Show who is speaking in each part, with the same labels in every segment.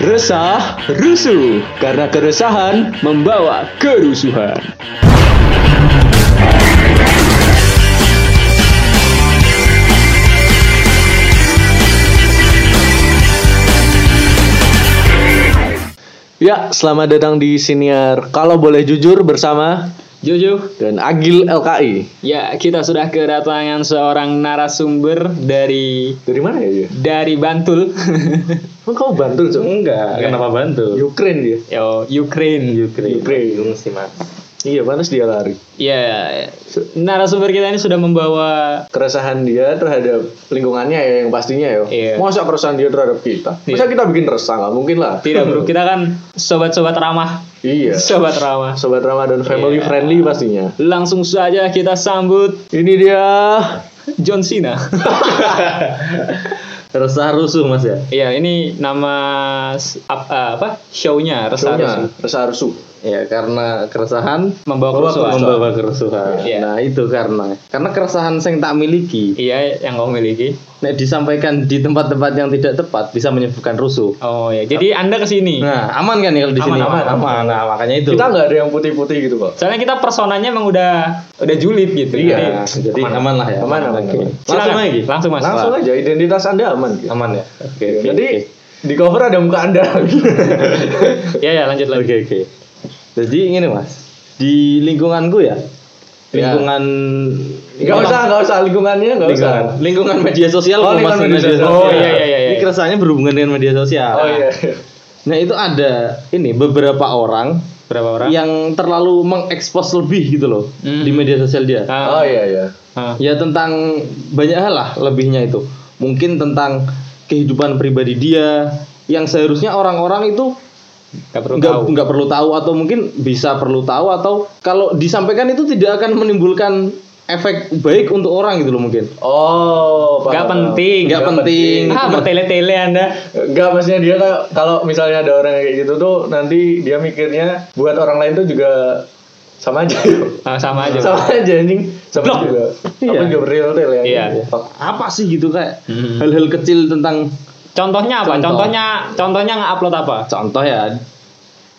Speaker 1: Resah, rusuh, karena keresahan membawa kerusuhan. Ya, selamat datang di siniar Kalau Boleh Jujur bersama
Speaker 2: Juju,
Speaker 1: dan Agil LKI.
Speaker 2: ya kita sudah kedatangan seorang narasumber dari
Speaker 1: Dari mana ya dia?
Speaker 2: dari Bantul.
Speaker 1: Oh, kau Bantul, Cok?
Speaker 3: Enggak, kenapa bantu?
Speaker 1: Ukraine dia.
Speaker 2: Yo, Ukraine.
Speaker 3: Ukraine.
Speaker 1: Ukraine.
Speaker 3: sih mas.
Speaker 1: Iya, panas dia lari.
Speaker 2: Ya, narasumber kita ini sudah membawa
Speaker 1: Keresahan dia terhadap lingkungannya ya yang pastinya ya.
Speaker 2: Iya.
Speaker 1: Masa keresahan dia terhadap kita? Masa kita bikin resah? Nggak mungkin lah.
Speaker 2: tidak bro, kita kan sobat-sobat ramah.
Speaker 1: Iya.
Speaker 2: Sobat ramah.
Speaker 1: Sobat Ramadan family
Speaker 2: Iya.
Speaker 1: friendly pastinya.
Speaker 2: Langsung saja kita sambut
Speaker 1: Ini dia
Speaker 2: John Cena.
Speaker 3: Resah rusuh mas ya.
Speaker 2: Iya, ini nama s- ap- eh, apa? Show-nya Resah
Speaker 1: Show-nya,
Speaker 2: Rusuh.
Speaker 1: Resah Rusuh.
Speaker 3: Ya karena keresahan
Speaker 2: Membawa
Speaker 1: Membawa
Speaker 2: kerusuhan.
Speaker 3: membawa kerusuhan.
Speaker 2: Iya.
Speaker 3: Nah itu karena karena keresahan yang tak miliki.
Speaker 2: Iya, yang kau miliki.
Speaker 3: Nek disampaikan di tempat-tempat yang tidak tepat bisa menyebabkan rusuh.
Speaker 2: Oh ya, jadi Anda ke sini.
Speaker 3: Nah aman kan ya kalau di
Speaker 2: Aman,
Speaker 3: sini?
Speaker 2: aman, aman.
Speaker 3: Nah makanya itu.
Speaker 1: Kita nggak ada yang putih-putih gitu kok.
Speaker 2: Soalnya kita personanya emang udah udah julid gitu.
Speaker 1: Iya.
Speaker 2: Jadi,
Speaker 3: Jadi aman, lah ya.
Speaker 1: Aman, aman, aman.
Speaker 3: Langsung lagi.
Speaker 2: Langsung Mas.
Speaker 1: Langsung aja identitas Anda aman. gitu.
Speaker 3: Aman ya. Oke. oke,
Speaker 1: Jadi
Speaker 3: oke.
Speaker 1: di cover ada muka Anda.
Speaker 2: Ya ya lanjut lagi.
Speaker 3: Oke oke. Jadi gini mas, di lingkunganku ya,
Speaker 1: Ya.
Speaker 3: lingkungan
Speaker 1: Gak usah, gak usah lingkungannya, gak usah.
Speaker 3: lingkungan, lingkungan media sosial.
Speaker 1: Oh, lingkungan media sosial.
Speaker 2: Oh, iya, iya, iya,
Speaker 3: Ini
Speaker 2: iya.
Speaker 3: keresahannya berhubungan dengan media sosial.
Speaker 1: Oh iya.
Speaker 3: Nah itu ada ini beberapa orang
Speaker 2: Berapa orang?
Speaker 3: yang terlalu mengekspos lebih gitu loh
Speaker 2: Hmm.
Speaker 3: di media sosial dia.
Speaker 2: Ah,
Speaker 1: Oh iya iya.
Speaker 2: ah.
Speaker 3: Ya tentang banyak hal lah lebihnya itu. Mungkin tentang kehidupan pribadi dia yang seharusnya orang-orang itu
Speaker 2: Gak perlu
Speaker 3: nggak
Speaker 2: tahu.
Speaker 3: nggak perlu tahu atau mungkin bisa perlu tahu atau kalau disampaikan itu tidak akan menimbulkan efek baik untuk orang gitu loh mungkin
Speaker 1: Oh,
Speaker 2: Gak
Speaker 1: paham.
Speaker 2: penting.
Speaker 3: Nggak penting.
Speaker 2: Ah, bertele-tele Anda.
Speaker 1: Enggak, maksudnya dia kalau misalnya ada orang kayak gitu tuh nanti dia mikirnya buat orang lain tuh juga sama aja.
Speaker 2: Ah, sama aja.
Speaker 1: sama aja anjing. Sama
Speaker 2: Blok.
Speaker 1: juga.
Speaker 3: Iya.
Speaker 1: Apa juga real tel ya.
Speaker 2: Iya.
Speaker 3: apa sih gitu kayak
Speaker 2: Hmm.
Speaker 3: hal-hal kecil tentang
Speaker 2: Contohnya apa?
Speaker 3: Contoh.
Speaker 2: Contohnya contohnya nge-upload apa?
Speaker 3: contoh ya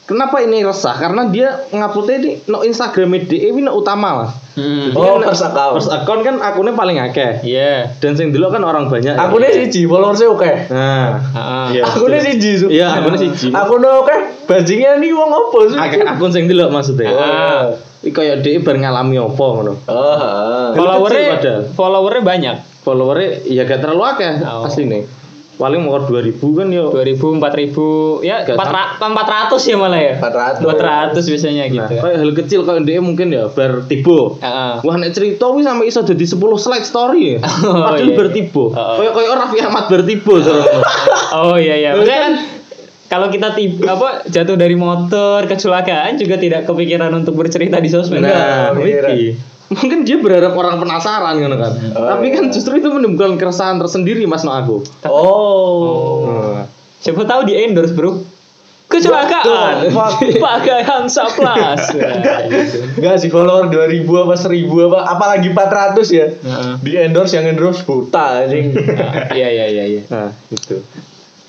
Speaker 3: kenapa ini resah karena dia nguploadnya ini no Instagram dia ini no utama lah
Speaker 2: Hmm.
Speaker 1: Oh,
Speaker 3: kan
Speaker 1: first account.
Speaker 3: first account kan akunnya paling akeh
Speaker 2: Iya.
Speaker 3: dan sing dulu kan orang banyak ya.
Speaker 1: Akunnya siji, followersnya oke.
Speaker 3: nah
Speaker 2: Ah,
Speaker 3: Iya,
Speaker 1: Akunnya siji.
Speaker 3: Iya, akunnya siji.
Speaker 1: Akunnya oke. Bajingan nih wong apa sih?
Speaker 3: akeh akun sing dulu maksudnya
Speaker 2: Ah.
Speaker 3: Iki kayak dia bar ngalami apa ngono
Speaker 1: Oh, ah.
Speaker 3: kecil
Speaker 2: Followernya
Speaker 3: padahal.
Speaker 2: followernya banyak.
Speaker 3: followernya ya gak terlalu akeh
Speaker 2: Oh.
Speaker 3: pasti nih paling mau 2000 kan yo
Speaker 2: 2000, 4000, ya
Speaker 3: Gak
Speaker 2: 400, 400 ya malah ya.
Speaker 1: 400.
Speaker 2: 400 biasanya gitu.
Speaker 3: nah kayak hal kecil kayak dia mungkin ya bar tibo
Speaker 2: Heeh.
Speaker 3: Wah nek cerita wis sampai iso jadi 10 slide story ya.
Speaker 2: Oh,
Speaker 3: Padahal
Speaker 2: iya.
Speaker 3: bertibo.
Speaker 2: Oh.
Speaker 3: Kayak kayak Raffi Ahmad bertibo soalnya.
Speaker 2: Oh iya iya. Maksudnya kan kalau kita tib apa jatuh dari motor kecelakaan juga tidak kepikiran untuk bercerita di sosmed.
Speaker 3: Nah,
Speaker 1: kepikiran.
Speaker 3: Mungkin dia berharap orang penasaran kan kan.
Speaker 1: Oh,
Speaker 3: Tapi
Speaker 1: iya.
Speaker 3: kan justru itu menimbulkan keresahan tersendiri Mas no aku.
Speaker 1: Oh.
Speaker 3: Nah.
Speaker 2: Siapa tahu di endorse bro. Kecelakaan. Pakai Hansa Plus.
Speaker 1: Enggak sih follower 2000 apa 1000 apa apalagi 400 ya.
Speaker 2: Heeh.
Speaker 1: Di endorse yang endorse buta anjing.
Speaker 2: Nah, Iya iya iya iya.
Speaker 3: Nah, gitu.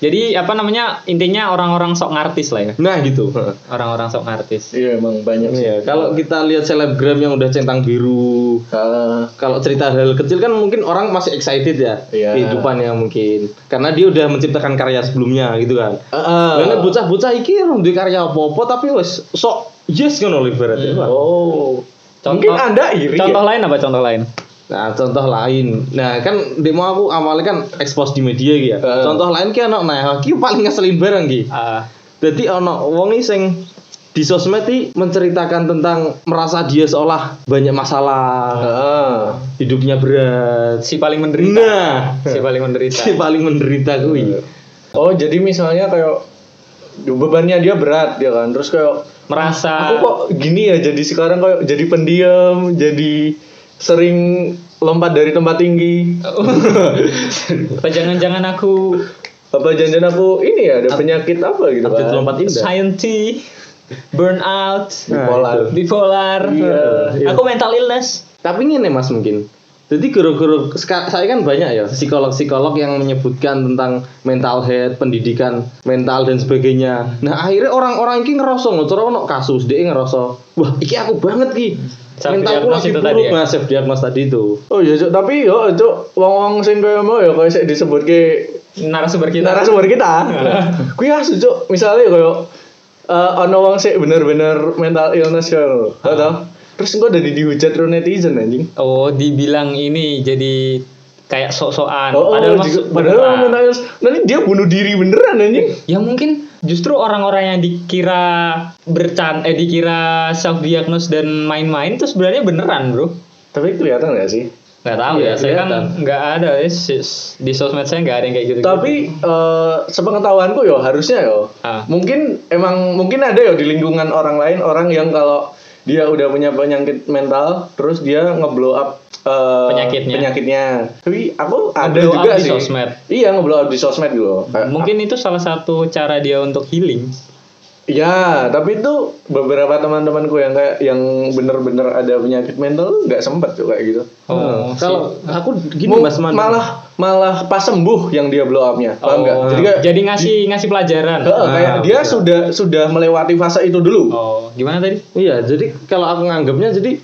Speaker 2: Jadi apa namanya intinya orang-orang sok ngartis lah ya.
Speaker 3: Nah, gitu.
Speaker 2: Orang-orang sok ngartis.
Speaker 1: Iya emang banyak sih.
Speaker 3: Iya, kalau kita lihat selebgram yang udah centang biru,
Speaker 1: Ah,
Speaker 3: kalau cerita hal kecil kan mungkin orang masih excited ya
Speaker 1: Iya.
Speaker 3: kehidupannya mungkin karena dia udah menciptakan karya sebelumnya gitu kan.
Speaker 1: ah,
Speaker 3: Karena bocah-bocah iki orang duwe karya apa-apa tapi wes sok yes ngono lho ibaratnya. Pak.
Speaker 1: Oh.
Speaker 2: Contoh-
Speaker 1: Mungkin Anda iri.
Speaker 2: Contoh
Speaker 1: ya?
Speaker 2: lain apa contoh lain?
Speaker 3: Nah, contoh lain. Nah, kan demo aku awalnya kan expose di media gitu ya.
Speaker 1: Heeh.
Speaker 3: Contoh lain ki ono nah iki paling ngeselin barang ki.
Speaker 2: Ah,
Speaker 3: Jadi ono wong sing di sosmed iki menceritakan tentang merasa dia seolah banyak masalah,
Speaker 1: Ah.
Speaker 3: hidupnya berat.
Speaker 2: si paling menderita.
Speaker 3: Nah,
Speaker 2: Si paling menderita.
Speaker 3: si paling menderita kuwi.
Speaker 1: Oh, jadi misalnya kayak bebannya dia berat ya kan. Terus kayak
Speaker 2: Merasa
Speaker 1: aku kok gini ya jadi sekarang kayak jadi pendiam, jadi sering lompat dari tempat tinggi.
Speaker 2: apa jangan-jangan aku
Speaker 1: Apa janjian aku ini ya ada penyakit apa gitu
Speaker 3: Atlet
Speaker 1: kan?
Speaker 3: lompat indah.
Speaker 2: scientist, burnout,
Speaker 1: Bipolar.
Speaker 2: bipolar.
Speaker 1: Iya,
Speaker 3: iya.
Speaker 2: Aku mental illness.
Speaker 3: Tapi ngene Mas mungkin. Jadi guru-guru saya kan banyak ya psikolog-psikolog yang menyebutkan tentang mental health, pendidikan mental dan sebagainya. Nah akhirnya orang-orang ini ngerasa ngotor ono kasus dia ngerasa wah iki aku banget ki. Mentalku
Speaker 2: diagnose
Speaker 3: lagi
Speaker 2: itu
Speaker 3: buruk
Speaker 2: tadi ya?
Speaker 3: nah self diagnose tadi itu.
Speaker 1: Oh iya, Cuk. tapi yo Cuk, wong-wong sing kaya mau ya kaya sik disebut ke
Speaker 2: narasumber kita
Speaker 1: narasumber kita. Kuwi asu Cuk, misalnya kaya eh ono wong sik bener-bener mental illness ya. Atau terus engko dari dihujat ro netizen anjing.
Speaker 2: oh dibilang ini jadi kayak sok-sokan
Speaker 1: Oh,
Speaker 2: padahal
Speaker 1: oh, padahal mental illness. Nanti dia bunuh diri beneran anjing.
Speaker 2: ya mungkin justru orang-orang yang dikira bercan eh dikira self diagnose dan main-main itu sebenarnya beneran bro
Speaker 1: Tapi kelihatan gak sih?
Speaker 2: nggak tahu
Speaker 3: Iya,
Speaker 2: ya saya kan nggak ada ya di sosmed saya nggak ada yang kayak gitu
Speaker 1: Tapi eh sepengetahuanku yo harusnya yo.
Speaker 2: Ah.
Speaker 1: Mungkin emang mungkin ada yo di lingkungan orang lain orang yang kalau dia udah punya penyakit mental terus dia ngeblow up eh,
Speaker 2: Penyakitnya.
Speaker 1: penyakitnya. Tapi aku ada
Speaker 2: Ngeblow up
Speaker 1: juga
Speaker 2: di
Speaker 1: sih.
Speaker 2: sosmed.
Speaker 1: Iya ngeblow up di sosmed gitu. Kayak-
Speaker 2: mungkin itu salah satu cara dia untuk healing
Speaker 1: Ya, tapi itu beberapa teman-temanku yang kayak yang bener-bener ada penyakit mental nggak sempet tuh kayak gitu.
Speaker 2: oh
Speaker 3: Hmm, kalau aku gini Mas Man.
Speaker 1: malah malah pas sembuh yang dia blow up-nya. Paham nggak?
Speaker 2: Oh,
Speaker 1: Jadi kayak
Speaker 2: jadi ngasih ngasih pelajaran
Speaker 1: Heeh, kayak
Speaker 3: Ah,
Speaker 1: dia
Speaker 3: betul.
Speaker 1: sudah sudah melewati fase itu dulu.
Speaker 2: oh gimana tadi
Speaker 3: Iya, jadi kalau aku nganggapnya jadi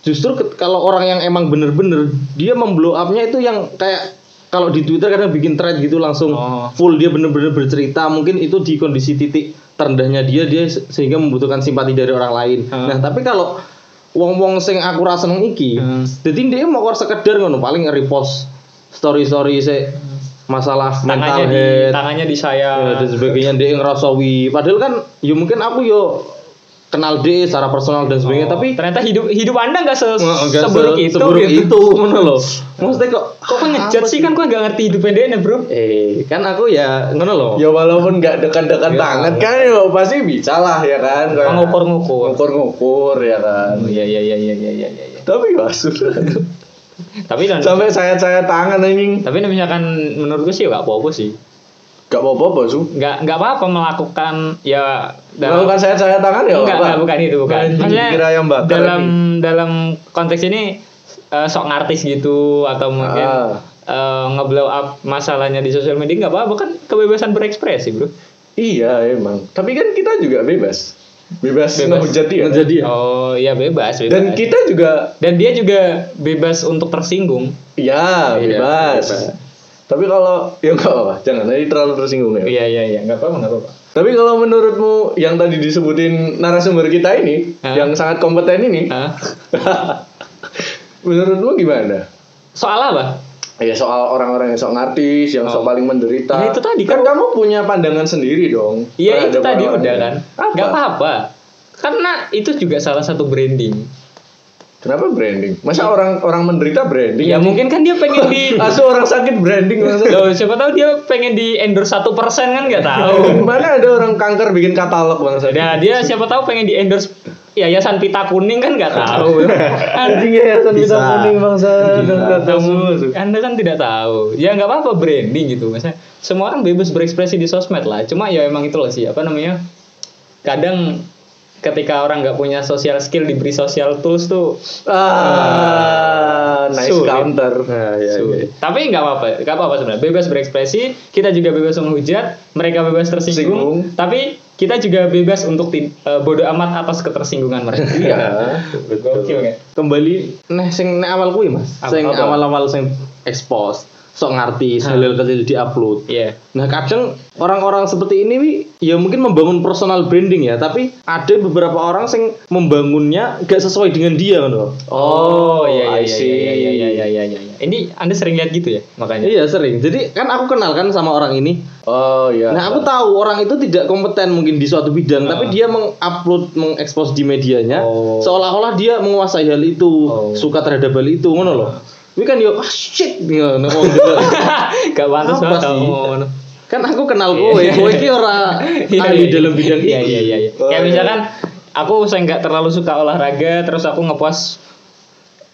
Speaker 3: justru ke- kalau orang yang emang bener-bener dia memblow up-nya itu yang kayak kalau di Twitter kadang bikin thread gitu langsung
Speaker 2: Oh.
Speaker 3: full dia bener-bener bercerita mungkin itu di kondisi titik terendahnya dia dia se- sehingga membutuhkan simpati dari orang lain.
Speaker 2: Hmm.
Speaker 3: Nah, tapi kalau wong-wong sing aku rasa seneng iki,
Speaker 2: Hmm.
Speaker 3: jadi dia mau sekedar ngono paling repost story-story se masalah mental
Speaker 2: tangannya di
Speaker 3: health
Speaker 2: tangannya di saya
Speaker 3: ya, dan sebagainya dia ngerasa wi padahal kan ya mungkin aku yo kenal dia secara personal dan sebagainya
Speaker 2: Oh,
Speaker 3: tapi
Speaker 2: ternyata hidup hidup anda nggak se
Speaker 3: nggak
Speaker 2: seburuk
Speaker 3: se-
Speaker 2: itu
Speaker 3: seburuk
Speaker 2: gitu.
Speaker 3: itu ngono loh maksudnya kok
Speaker 2: kok kan ngejat sih kan gue nggak ngerti hidupnya dia bro
Speaker 3: eh kan aku ya ngono loh
Speaker 1: Ya walaupun nggak dekat-dekat
Speaker 3: Ya.
Speaker 1: banget kan ya pasti bisa lah ya kan. Kayak
Speaker 2: Mengukur-ngukur.
Speaker 1: Ngukur-ngukur ya kan.
Speaker 2: oh, iya iya iya iya iya iya iya.
Speaker 1: Tapi masuk.
Speaker 2: Tapi dan
Speaker 1: Sampai saya-saya tangan anjing.
Speaker 2: tapi misalkan menurut gue sih nggak apa-apa sih
Speaker 1: Gak apa-apa, Su.
Speaker 2: nggak nggak apa-apa melakukan ya
Speaker 1: Melakukan saya-saya tangan ya
Speaker 2: enggak,
Speaker 1: apa?
Speaker 2: enggak, bukan itu bukan
Speaker 1: Anjing,
Speaker 2: maksudnya
Speaker 1: kira ayam bakar
Speaker 2: dalam
Speaker 1: anjing.
Speaker 2: dalam konteks ini eh, sok ngartis gitu atau mungkin
Speaker 1: Ah.
Speaker 2: eh, ngeblow up masalahnya di sosial media nggak apa-apa kan kebebasan berekspresi bro
Speaker 1: Iya emang. Tapi kan kita juga bebas. Bebas,
Speaker 2: Bebas.
Speaker 1: ngehujat dia.
Speaker 3: Ngehujat dia.
Speaker 2: oh iya bebas bebas
Speaker 1: Dan kita juga
Speaker 2: dan dia juga bebas untuk tersinggung
Speaker 1: ya
Speaker 3: Iya,
Speaker 1: bebas.
Speaker 3: bebas.
Speaker 1: Tapi kalau ya enggak apa-apa, jangan nanti terlalu tersinggung ya.
Speaker 2: iya iya iya nggak apa-apa nggak apa-apa
Speaker 1: Tapi kalau menurutmu yang tadi disebutin narasumber kita ini,
Speaker 2: Hah?
Speaker 1: yang sangat kompeten ini, menurutmu gimana?
Speaker 2: soal apa
Speaker 1: Ya soal orang-orang yang sok ngartis, yang sok
Speaker 2: Oh.
Speaker 1: paling menderita.
Speaker 2: Ya, itu tadi
Speaker 1: kan
Speaker 2: kan.
Speaker 1: kamu punya pandangan sendiri dong.
Speaker 2: Iya itu tadi
Speaker 1: orang-orang
Speaker 2: udah kan
Speaker 1: Apa?
Speaker 2: nggak apa-apa karena itu juga salah satu branding
Speaker 1: Kenapa branding? Masa orang orang menderita branding?
Speaker 2: ya mungkin kan dia pengen di
Speaker 1: Asu orang sakit branding?
Speaker 2: Loh, siapa tahu dia pengen di endorse satu persen kan nggak tahu.
Speaker 1: Mana ada orang kanker bikin katalog bangsa?
Speaker 2: Nah, dia siapa tahu pengen di endorse Yayasan Pita Kuning kan nggak tahu.
Speaker 1: Anjing yayasan
Speaker 3: Bisa.
Speaker 1: kuning bangsa.
Speaker 2: Anda kan tidak tahu. Ya nggak apa-apa branding gitu. Maksudnya semua orang bebas berekspresi di sosmed lah. Cuma ya emang itu loh sih apa namanya? Kadang ketika orang nggak punya social skill diberi social tools tuh
Speaker 1: Ah, nice
Speaker 2: Sulit.
Speaker 1: counter.
Speaker 3: nah, ya,
Speaker 2: sulit.
Speaker 3: ya.
Speaker 2: Tapi nggak apa-apa, nggak apa-apa sebenarnya. Bebas berekspresi, kita juga bebas menghujat, mereka bebas tersinggung,
Speaker 1: Singgung.
Speaker 2: tapi kita juga bebas untuk eh, bodoh amat atas ketersinggungan mereka.
Speaker 1: Iya.
Speaker 2: Gokil kan?
Speaker 3: kembali nah sing awal kuwi Mas sing awal-awal sing expose sok ngartis
Speaker 2: Hah.
Speaker 3: hal-hal kecil di-upload
Speaker 2: Iya.
Speaker 3: Nah kadang orang-orang seperti ini wi, ya mungkin membangun personal branding ya, tapi ada beberapa orang yang membangunnya gak sesuai dengan dia kan loh.
Speaker 1: Oh,
Speaker 2: iya
Speaker 1: I
Speaker 2: iya iya
Speaker 1: see.
Speaker 2: iya iya iya iya iya. iya. Ini Anda sering lihat gitu ya makanya.
Speaker 3: Iya sering. Jadi kan aku kenal kan sama orang ini.
Speaker 1: Oh iya.
Speaker 3: Nah aku tahu orang itu tidak kompeten mungkin di suatu bidang, tapi dia mengupload, mengekspos di medianya,
Speaker 2: Oh.
Speaker 3: seolah-olah dia menguasai hal itu,
Speaker 2: Oh.
Speaker 3: suka terhadap hal itu, ngono loh. Ini kan yo ah shit, nah, oh, gitu.
Speaker 2: Gak pantas
Speaker 3: Apa
Speaker 2: banget ngomong.
Speaker 3: kan aku kenal kowe, kowe ini ora
Speaker 2: Iya,
Speaker 3: ahli
Speaker 2: iya,
Speaker 3: dalam bidang
Speaker 2: iya,
Speaker 3: ini.
Speaker 2: iya iya iya.
Speaker 1: Oh,
Speaker 2: Kayak
Speaker 1: iya.
Speaker 2: misalkan aku saya nggak terlalu suka olahraga, terus aku ngepost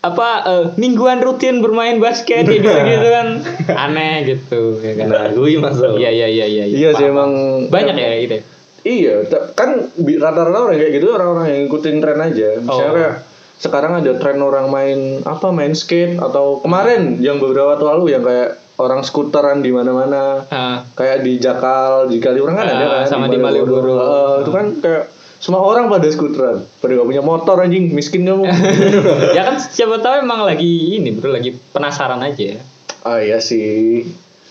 Speaker 2: apa eh, mingguan rutin bermain basket gitu gitu kan aneh gitu ya kan.
Speaker 3: Nah, gue masuk.
Speaker 2: Iya iya iya iya.
Speaker 1: Iya sih emang
Speaker 2: Banyak ya gitu. ya?
Speaker 1: Iya, kan rata-rata orang kayak gitu orang-orang yang ngikutin tren aja. Misalnya
Speaker 2: Oh.
Speaker 1: Sekarang ada tren orang main apa main skate atau kemarin yang beberapa waktu lalu yang kayak orang skuteran di mana-mana
Speaker 2: Ah,
Speaker 1: kayak di Jakal di Kaliurang kan
Speaker 2: Ah,
Speaker 1: ada kan
Speaker 2: sama di Malioboro.
Speaker 1: Eh, itu kan kayak semua orang pada skuteran pada gak punya motor anjing miskin kamu.
Speaker 2: Ya kan siapa tahu emang lagi ini bro lagi penasaran aja.
Speaker 1: Ah iya sih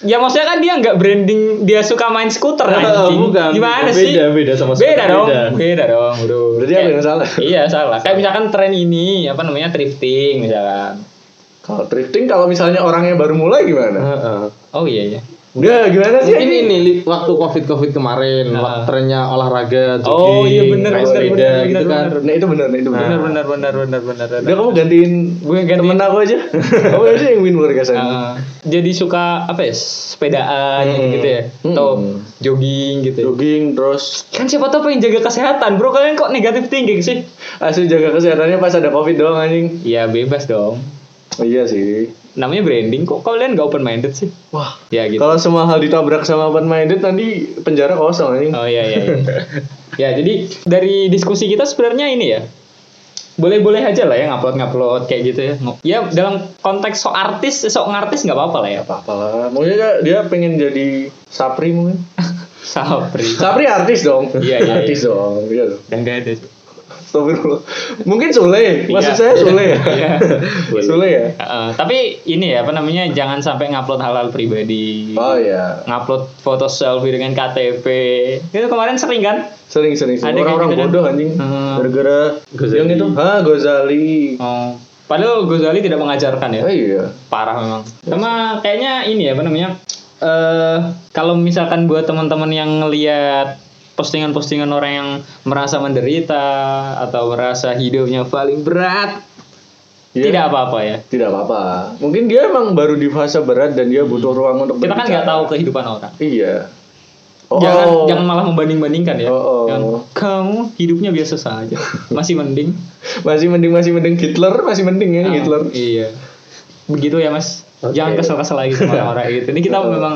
Speaker 2: ya maksudnya kan dia nggak branding dia suka main skuter anjing
Speaker 3: bukan.
Speaker 2: gimana
Speaker 3: Beda,
Speaker 2: sih
Speaker 3: beda sama
Speaker 2: beda
Speaker 3: skuter,
Speaker 2: dong
Speaker 3: beda.
Speaker 2: beda dong bro
Speaker 1: Berarti apa yang salah?
Speaker 2: iya salah kayak misalkan tren ini apa namanya thrifting misalkan
Speaker 1: kalau thrifting kalau misalnya orangnya baru mulai gimana
Speaker 3: Heeh.
Speaker 2: oh iya iya
Speaker 1: Udah gimana sih
Speaker 3: Mungkin ini li- waktu covid covid kemarin,
Speaker 2: Ah.
Speaker 3: waktu trennya olahraga, jogging,
Speaker 2: oh iya benar
Speaker 3: naik
Speaker 2: benar
Speaker 3: sepeda
Speaker 2: benar
Speaker 3: gitu
Speaker 2: benar,
Speaker 3: kan.
Speaker 2: benar.
Speaker 1: Nah itu benar, nah itu benar.
Speaker 2: benar benar benar benar benar benar.
Speaker 1: Udah kamu gantiin
Speaker 2: Gue gantiin.
Speaker 1: temen aku aja. kamu aja yang win warga sana.
Speaker 2: Ah, jadi suka apa ya sepedaan
Speaker 1: Hmm.
Speaker 2: gitu ya atau
Speaker 1: Hmm.
Speaker 2: jogging gitu ya.
Speaker 1: Jogging terus
Speaker 2: kan siapa tahu pengen jaga kesehatan bro kalian kok negatif thinking sih
Speaker 1: asli jaga kesehatannya pas ada covid doang anjing.
Speaker 2: ya bebas dong
Speaker 1: Oh, iya sih.
Speaker 2: Namanya branding kok kalian gak open minded sih
Speaker 1: Wah.
Speaker 2: ya gitu
Speaker 1: Kalau semua hal ditabrak sama open minded nanti penjara kosong anjing.
Speaker 2: oh iya iya, iya. ya jadi dari diskusi kita sebenarnya ini ya boleh-boleh aja lah ya ngupload-ngupload kayak gitu ya ya dalam konteks sok artis sok ngartis nggak apa-apa lah ya
Speaker 1: Apa apalah. Mungkin dia, dia pengen jadi Sapri mungkin.
Speaker 2: Sapri
Speaker 1: Sapri artis dong.
Speaker 2: Iya, iya,
Speaker 1: artis dong. Iya dong.
Speaker 2: dan gak ada
Speaker 1: Astagfirullah. Mungkin Sule. Maksud
Speaker 2: Iya.
Speaker 1: saya Sule ya.
Speaker 2: Iya.
Speaker 1: Sule ya.
Speaker 2: Heeh, tapi ini ya apa namanya jangan sampai ngupload hal-hal pribadi
Speaker 1: Oh iya.
Speaker 2: ngupload foto selfie dengan KTP itu kemarin sering kan
Speaker 1: Sering sering. sering.
Speaker 2: Ada kayak
Speaker 1: Orang-orang
Speaker 2: gitu kan?
Speaker 1: bodoh anjing.
Speaker 2: Hmm.
Speaker 1: Gara-gara yang itu. Ha, Gozali.
Speaker 2: oh padahal Gozali tidak mengajarkan ya
Speaker 1: Oh iya.
Speaker 2: parah memang sama kayaknya ini ya apa namanya eh kalau misalkan buat teman-teman yang ngelihat postingan-postingan orang yang merasa menderita atau merasa hidupnya paling berat
Speaker 1: Iya.
Speaker 2: tidak apa-apa ya
Speaker 1: Tidak apa-apa. Mungkin dia emang baru di fase berat dan dia butuh ruang untuk
Speaker 2: kita kan nggak tahu kehidupan orang
Speaker 1: Iya. Oh,
Speaker 2: jangan
Speaker 1: oh.
Speaker 2: jangan malah membanding-bandingkan ya
Speaker 1: Oh, oh.
Speaker 2: Jangan, kamu hidupnya biasa saja masih mending
Speaker 1: masih mending masih mending Hitler masih mending ya
Speaker 2: Ah,
Speaker 1: Hitler.
Speaker 2: iya begitu ya mas
Speaker 3: Oke.
Speaker 2: jangan kesel-kesel lagi sama orang-orang gitu ini kita memang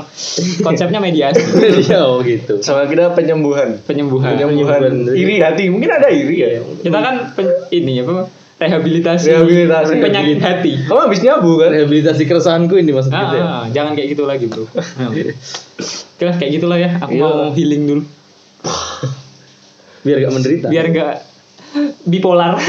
Speaker 2: konsepnya mediasi
Speaker 3: Iya, oh gitu.
Speaker 1: Sama kita penyembuhan.
Speaker 2: penyembuhan
Speaker 1: Penyembuhan
Speaker 3: Penyembuhan.
Speaker 1: iri hati. Mungkin ada iri ya.
Speaker 2: kita kan pen- ini apa rehabilitasi,
Speaker 1: Rehabilitasi.
Speaker 2: penyakit hati
Speaker 1: Kamu habis nyabu kan?
Speaker 3: Rehabilitasi keresahanku ini maksud
Speaker 2: Ah,
Speaker 3: gitu ya.
Speaker 2: ah, jangan kayak gitu lagi bro Oke lah, kayak gitulah ya aku
Speaker 1: Iya.
Speaker 2: mau healing dulu
Speaker 3: Biar gak menderita.
Speaker 2: biar nggak bipolar